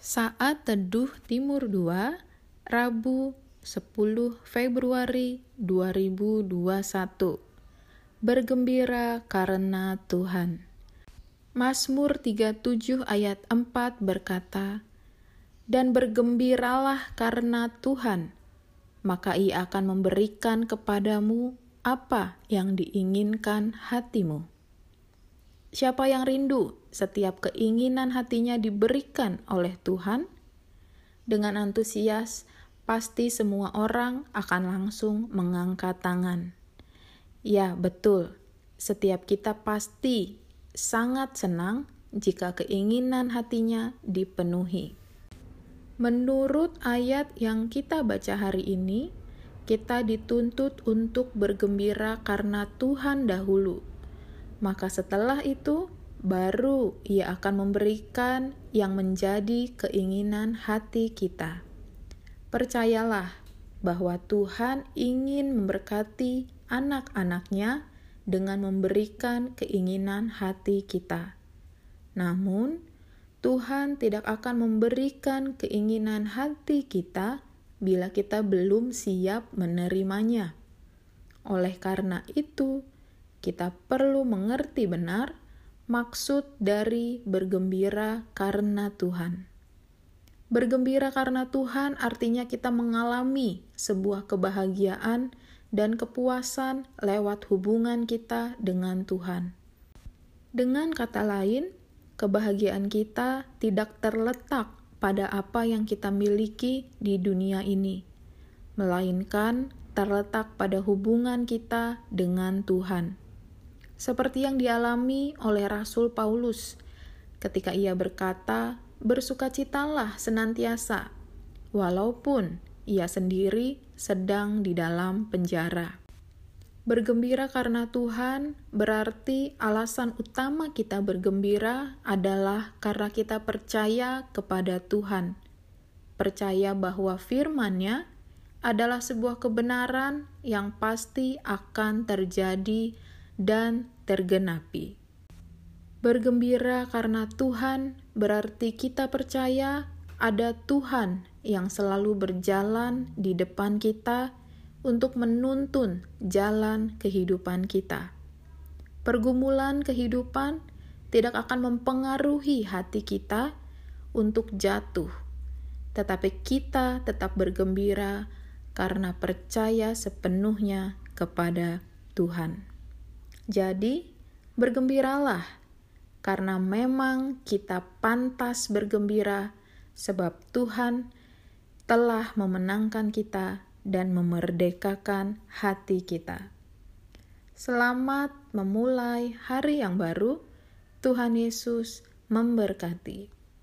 Saat Teduh Timur 2, Rabu 10 Februari 2021. Bergembira karena Tuhan. Mazmur 37 ayat 4 berkata, Dan bergembiralah karena Tuhan, maka ia akan memberikan kepadamu apa yang diinginkan hatimu. Siapa yang rindu setiap keinginan hatinya diberikan oleh Tuhan? Dengan antusias, pasti semua orang akan langsung mengangkat tangan. Ya, betul. Setiap kita pasti sangat senang jika keinginan hatinya dipenuhi. Menurut ayat yang kita baca hari ini, kita dituntut untuk bergembira karena Tuhan dahulu maka setelah itu baru Ia akan memberikan yang menjadi keinginan hati kita. Percayalah bahwa Tuhan ingin memberkati anak-anaknya dengan memberikan keinginan hati kita. Namun, Tuhan tidak akan memberikan keinginan hati kita bila kita belum siap menerimanya. Oleh karena itu, kita perlu mengerti benar maksud dari bergembira karena Tuhan. Bergembira karena Tuhan artinya kita mengalami sebuah kebahagiaan dan kepuasan lewat hubungan kita dengan Tuhan. Dengan kata lain, kebahagiaan kita tidak terletak pada apa yang kita miliki di dunia ini, melainkan terletak pada hubungan kita dengan Tuhan seperti yang dialami oleh Rasul Paulus ketika ia berkata, "Bersukacitalah senantiasa, walaupun ia sendiri sedang di dalam penjara." Bergembira karena Tuhan berarti alasan utama kita bergembira adalah karena kita percaya kepada Tuhan. Percaya bahwa firman-Nya adalah sebuah kebenaran yang pasti akan terjadi dan tergenapi. Bergembira karena Tuhan berarti kita percaya ada Tuhan yang selalu berjalan di depan kita untuk menuntun jalan kehidupan kita. Pergumulan kehidupan tidak akan mempengaruhi hati kita untuk jatuh, tetapi kita tetap bergembira karena percaya sepenuhnya kepada Tuhan. Jadi, bergembiralah, karena memang kita pantas bergembira, sebab Tuhan telah memenangkan kita dan memerdekakan hati kita. Selamat memulai hari yang baru. Tuhan Yesus memberkati.